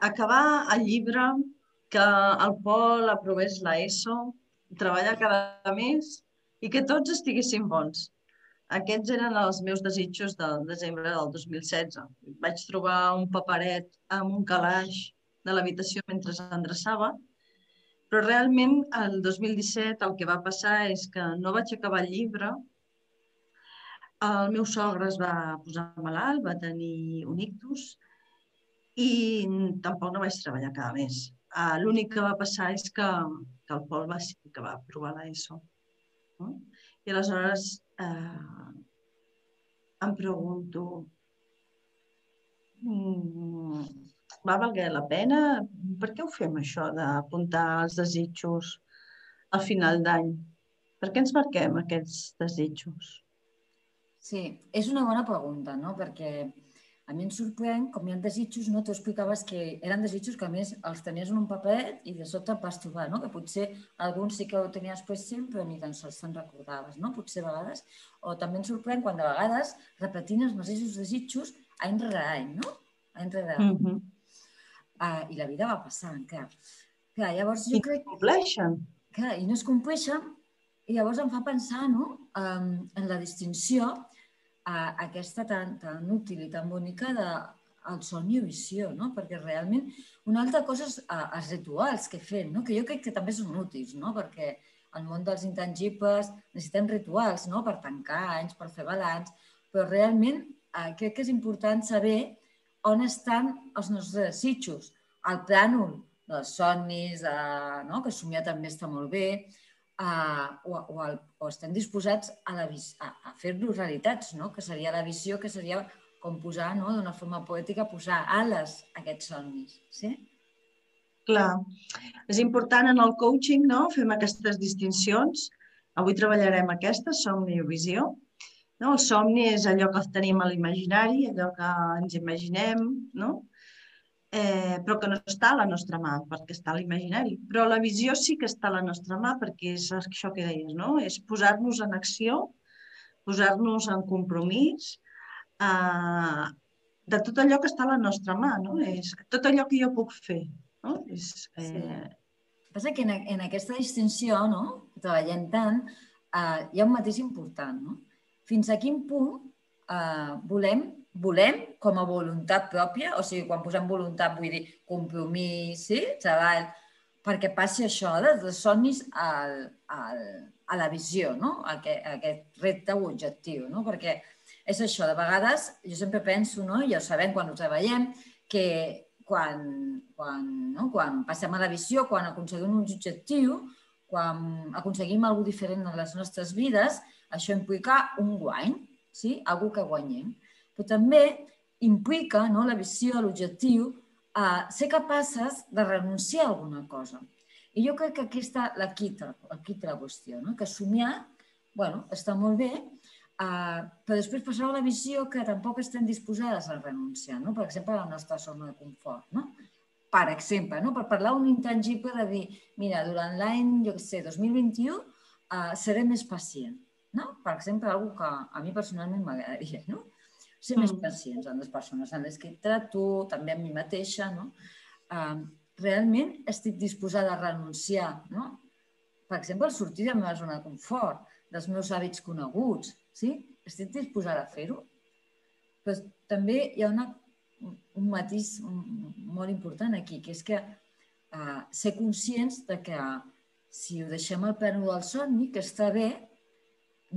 acabar el llibre, que el Pol aprovés l'ESO, treballar cada mes i que tots estiguessin bons. Aquests eren els meus desitjos del desembre del 2016. Vaig trobar un paperet amb un calaix de l'habitació mentre s'endreçava, però realment el 2017 el que va passar és que no vaig acabar el llibre, el meu sogre es va posar malalt, va tenir un ictus i tampoc no vaig treballar cada mes. Uh, L'únic que va passar és que, que el Pol va, que va provar l'ESO. No? I aleshores eh, em pregunto, mm, va valer la pena? Per què ho fem això d'apuntar els desitjos al final d'any? Per què ens marquem aquests desitjos? Sí, és una bona pregunta, no? Perquè a mi em sorprèn com hi ha desitjos, no? Tu explicaves que eren desitjos que a més els tenies en un paper i de sota et vas trobar, no? Que potser alguns sí que ho tenies present però ni tan sols te'n recordaves, no? Potser a vegades. O també em sorprèn quan de vegades repetint els mateixos desitjos any rere any, no? Any rere any. Mm -hmm. uh, I la vida va passant, clar. clar llavors jo I crec... Compleixen. Clar, i no es compleixen i llavors em fa pensar no? um, en la distinció uh, aquesta tan, tan útil i tan bonica de el somni i visió, no? perquè realment una altra cosa és els rituals que fem, no? que jo crec que també són útils, no? perquè al món dels intangibles necessitem rituals no? per tancar anys, per fer balanç, però realment uh, crec que és important saber on estan els nostres desitjos. El plànol dels somnis, uh, no? que somiar també està molt bé, a, o, o, al, o estem disposats a, la, a, a fer-los realitats, no? que seria la visió, que seria com posar, no? d'una forma poètica, posar ales a aquests somnis. Sí? Clar. És important en el coaching, no? Fem aquestes distincions. Avui treballarem aquesta, somni i visió. No? El somni és allò que tenim a l'imaginari, allò que ens imaginem, no? Eh, però que no està a la nostra mà, perquè està a l'imaginari. Però la visió sí que està a la nostra mà, perquè és això que deies, no? És posar-nos en acció, posar-nos en compromís eh, de tot allò que està a la nostra mà, no? És tot allò que jo puc fer, no? És, eh... sí. Passa que en, en aquesta distinció, no? Treballant tant, eh, hi ha un mateix important, no? Fins a quin punt eh, volem volem com a voluntat pròpia, o sigui, quan posem voluntat vull dir compromís, sí? treball, perquè passi això dels somnis al, al, a la visió, no? a aquest, a aquest repte o objectiu, no? perquè és això, de vegades jo sempre penso, no? i ho sabem quan ho treballem, que quan, quan, no? quan passem a la visió, quan aconseguim un objectiu, quan aconseguim alguna diferent en les nostres vides, això implica un guany, sí? algú que guanyem però també implica no, la visió, l'objectiu, a ser capaces de renunciar a alguna cosa. I jo crec que aquí està la quita, la qüestió, no? que somiar bueno, està molt bé, uh, però després passar a la visió que tampoc estem disposades a renunciar, no? per exemple, a la nostra zona de confort. No? Per exemple, no? per parlar un intangible de dir, mira, durant l'any, jo què sé, 2021, uh, seré més pacient. No? Per exemple, una que a mi personalment m'agradaria. No? Ser mm. més pacients amb les persones amb les que trato, també amb mi mateixa, no? Uh, realment estic disposada a renunciar, no? Per exemple, sortir de la meva zona de confort, dels meus hàbits coneguts, sí? Estic disposada a fer-ho? Però també hi ha una, un matís molt important aquí, que és que uh, ser conscients de que si ho deixem al plànol del somni, que està bé,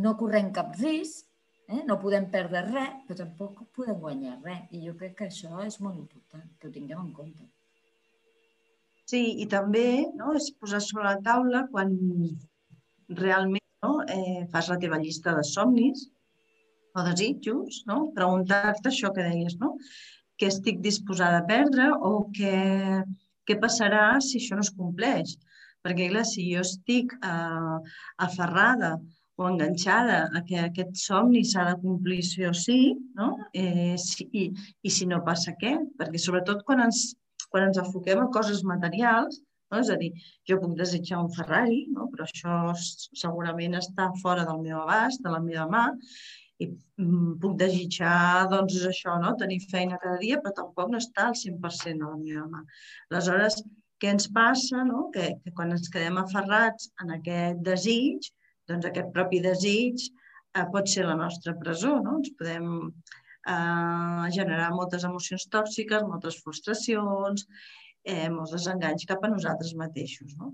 no correm cap risc, Eh? No podem perdre res, però tampoc podem guanyar res. I jo crec que això és molt important, que ho tinguem en compte. Sí, i també no, és posar sobre la taula quan realment no, eh, fas la teva llista de somnis o desitjos, no? preguntar-te això que deies, no? què estic disposada a perdre o què, què passarà si això no es compleix. Perquè, clar, si jo estic eh, aferrada o enganxada a que aquest somni s'ha de complir sí o sí, no? Eh, sí, i, i si no passa què? Perquè sobretot quan ens, quan ens enfoquem a coses materials, no? és a dir, jo puc desitjar un Ferrari, no? però això segurament està fora del meu abast, de la meva mà, I mm, puc desitjar, doncs, això, no? tenir feina cada dia, però tampoc no està al 100% a la meva mà. Aleshores, què ens passa? No? Que, que quan ens quedem aferrats en aquest desig, doncs aquest propi desig eh, pot ser la nostra presó. No? Ens podem eh, generar moltes emocions tòxiques, moltes frustracions, eh, molts desenganys cap a nosaltres mateixos. No?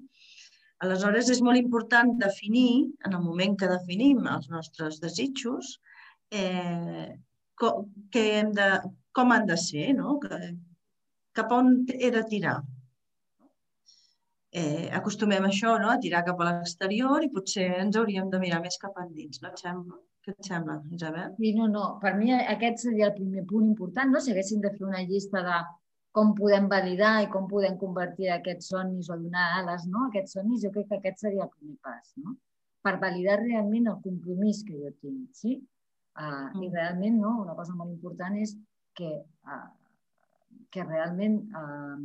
Aleshores, és molt important definir, en el moment que definim els nostres desitjos, eh, com, que hem de, com han de ser, no? que, cap on he de tirar. Eh, acostumem això, no? a tirar cap a l'exterior i potser ens hauríem de mirar més cap endins. No et sembla? Què et sembla, Isabel? Sí, no, no. Per mi aquest seria el primer punt important, no? si haguéssim de fer una llista de com podem validar i com podem convertir aquests somnis o donar ales no? aquests somnis, jo crec que aquest seria el primer pas. No? Per validar realment el compromís que jo tinc. Sí? Uh, I mm. realment no, una cosa molt important és que, uh, que realment uh,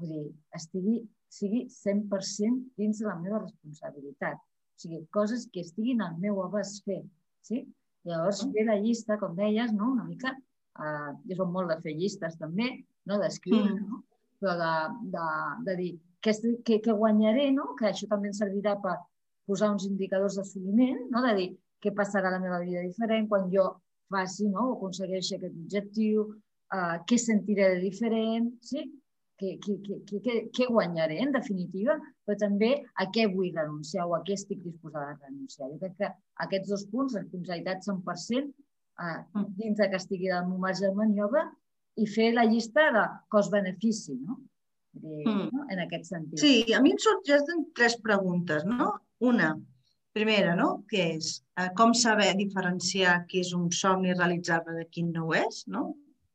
vull dir, estigui, sigui 100% dins de la meva responsabilitat. O sigui, coses que estiguin al meu abast fer. Sí? Llavors, fer la llista, com deies, no? una mica, uh, jo som molt de fer llistes també, no? d'escriure, mm. no? però de, de, de dir què, què, què guanyaré, no? que això també ens servirà per posar uns indicadors d'assoliment, no? de dir què passarà a la meva vida diferent quan jo faci no? o aconsegueixi aquest objectiu, uh, què sentiré de diferent, sí? Què, què, què, què, què guanyaré en definitiva, però també a què vull renunciar o a què estic disposada a renunciar. Jo crec que aquests dos punts, responsabilitat 100%, uh, mm. dins de que estigui del meu marge de maniobra, i fer la llista de cost-benefici, no? De, mm. no? En aquest sentit. Sí, a mi em sorgeixen tres preguntes, no? Una, Primera, no? que és eh, com saber diferenciar què és un somni realitzable de quin no ho és, no?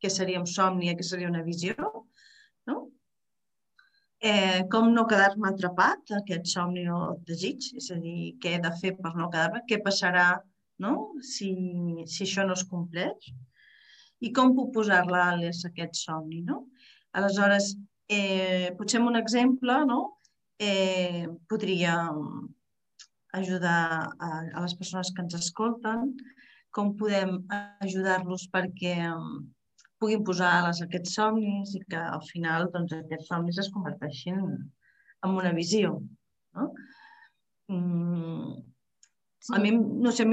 què seria un somni i què seria una visió, no? Eh, com no quedar-me atrapat aquest somni o desig, és a dir, què he de fer per no quedar-me, què passarà no? si, si això no es compleix i com puc posar l'àlies a aquest somni. No? Aleshores, eh, potser un exemple, no? eh, podria ajudar a, a les persones que ens escolten, com podem ajudar-los perquè um, puguin posar ales a aquests somnis i que al final doncs, aquests somnis es converteixin en una visió. No? Mm, sí. A mi, no sé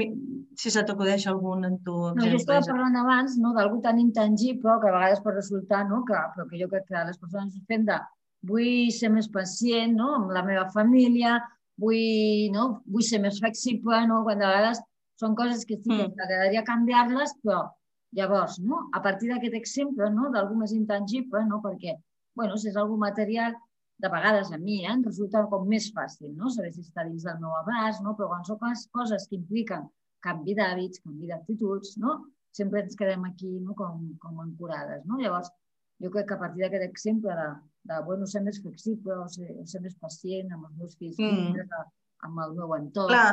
si se t'acudeix algun en tu. No, jo estava parlant abans no, d'algú tan intangible que a vegades pot resultar, no, que, però que jo crec que les persones ho fem de vull ser més pacient no, amb la meva família, vull, no? vull ser més flexible, no? quan de vegades són coses que sí que mm. t'agradaria canviar-les, però llavors, no? a partir d'aquest exemple no? d'algú més intangible, no? perquè bueno, si és algú material, de vegades a mi eh, em resulta com més fàcil, no? saber si està dins del meu abast, no? però quan són coses que impliquen canvi d'hàbits, canvi d'actituds, no? sempre ens quedem aquí no? com, com ancorades. No? Llavors, jo crec que a partir d'aquest exemple de, de bueno, ser més flexible o ser, ser més pacient amb els meus fills, mm. amb el meu entorn. Clar,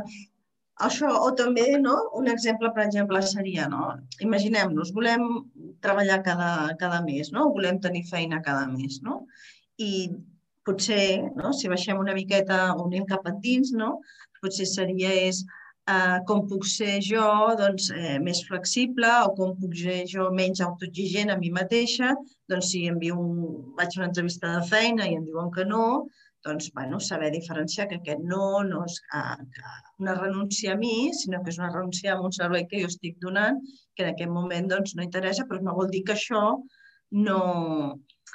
això, o també, no? un exemple, per exemple, seria, no? imaginem-nos, volem treballar cada, cada mes, no? volem tenir feina cada mes, no? i potser, no? si baixem una miqueta o anem cap endins, no? potser seria és eh, com puc ser jo doncs, eh, més flexible o com puc ser jo menys autoexigent a mi mateixa, doncs si envio un, vaig a una entrevista de feina i em diuen que no, doncs bueno, saber diferenciar que aquest no no és una renúncia a mi, sinó que és una renúncia a un servei que jo estic donant, que en aquest moment doncs, no interessa, però no vol dir que això no,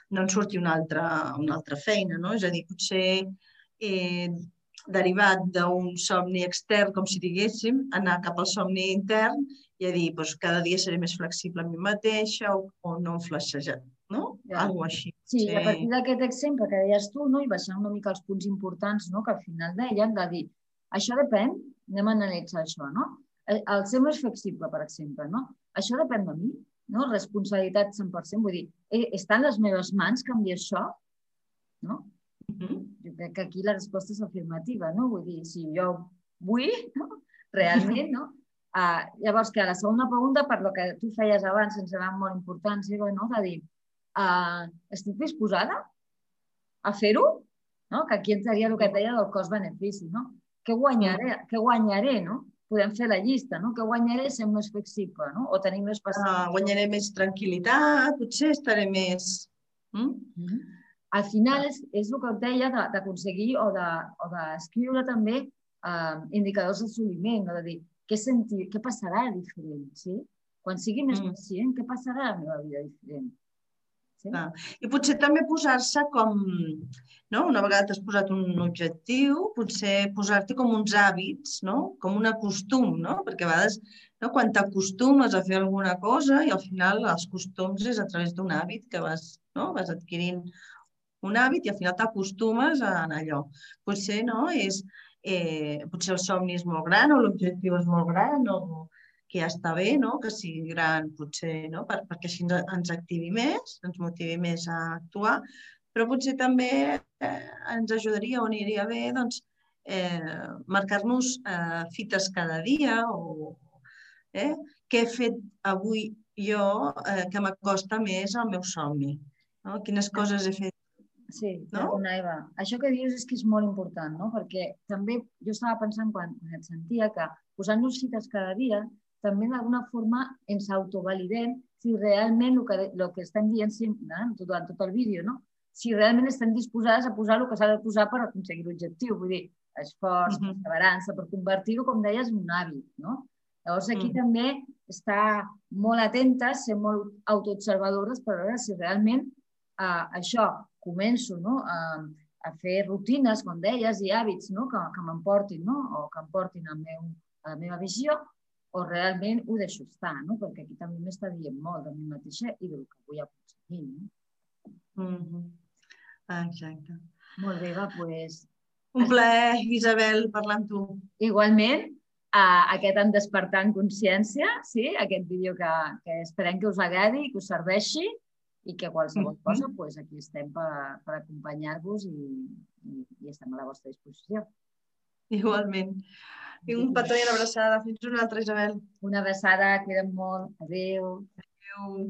no en surti una altra, una altra feina. No? És a dir, potser eh, derivat d'un somni extern, com si diguéssim, anar cap al somni intern i a dir, doncs, cada dia seré més flexible a mi mateixa o, o no flaixejar, no? Ja. Algo així. Sí, sí. a partir d'aquest exemple que deies tu, no? i baixant una mica els punts importants no? que al final deien, de dir, això depèn, anem a analitzar això, no? Eh, el ser més flexible, per exemple, no? Això depèn de mi, no? Responsabilitat 100%, vull dir, eh, està en les meves mans canviar això, no? Jo crec que aquí la resposta és afirmativa, no? Vull dir, si jo vull, no? realment, no? Uh, llavors, que a la segona pregunta, per lo que tu feies abans, em sembla molt important, sí, no? de dir, uh, estic disposada a fer-ho? No? Que aquí entraria el que et deia del cost-benefici, no? Què guanyaré, què guanyaré no? podem fer la llista, no? Que guanyaré sent més flexible, no? O tenir més paciència. Ah, guanyaré més tranquil·litat, potser estaré més... Mm? Mm -hmm. Al final és, és el que et deia d'aconseguir o d'escriure de, o també eh, indicadors d'assoliment, de dir què, sentir, què passarà diferent, sí? Quan sigui més mm. pacient, què passarà a la meva vida diferent? Ah. I potser també posar-se com, no? una vegada t'has posat un objectiu, potser posar-te com uns hàbits, no? com un costum, no? perquè a vegades no? quan t'acostumes a fer alguna cosa i al final els costums és a través d'un hàbit que vas, no? vas adquirint un hàbit i al final t'acostumes a allò. Potser no? és, eh, potser el somni és molt gran o l'objectiu és molt gran o, que ja està bé, no? que sigui gran, potser, no? Per, perquè així ens, ens activi més, ens motivi més a actuar, però potser també eh, ens ajudaria o aniria bé doncs, eh, marcar-nos eh, fites cada dia o eh, què he fet avui jo eh, que m'acosta més al meu somni. No? Quines coses he fet Sí, no? una Eva. Això que dius és que és molt important, no? perquè també jo estava pensant quan, quan et sentia que posant-nos cites cada dia també d'alguna forma ens autovalidem si realment el que, el que estem dient eh, durant tot el vídeo, no? si realment estem disposades a posar el que s'ha de posar per aconseguir l'objectiu. Vull dir, esforç, uh -huh. perseverança, per convertir-ho, com deies, en un hàbit. No? Llavors aquí uh -huh. també està molt atentes, ser molt autoobservadores per veure si realment eh, això començo no? a, a fer rutines, com deies, i hàbits no? que, que m'emportin no? o que em portin al meu, a la meva visió o realment ho deixo estar, no? perquè aquí també m'està dient molt de mi mateixa i del que vull aconseguir. No? Mm -hmm. Exacte. Molt bé, va, doncs... Un plaer, Isabel, parlar amb tu. Igualment, uh, aquest en despertant consciència, sí? aquest vídeo que, que esperem que us agradi i que us serveixi i que qualsevol mm -hmm. cosa, pues, aquí estem per, per acompanyar-vos i, i, i estem a la vostra disposició. Igualment. I un petó i una abraçada. Fins una altra, Isabel. Una abraçada, queda molt. Adéu. Adéu.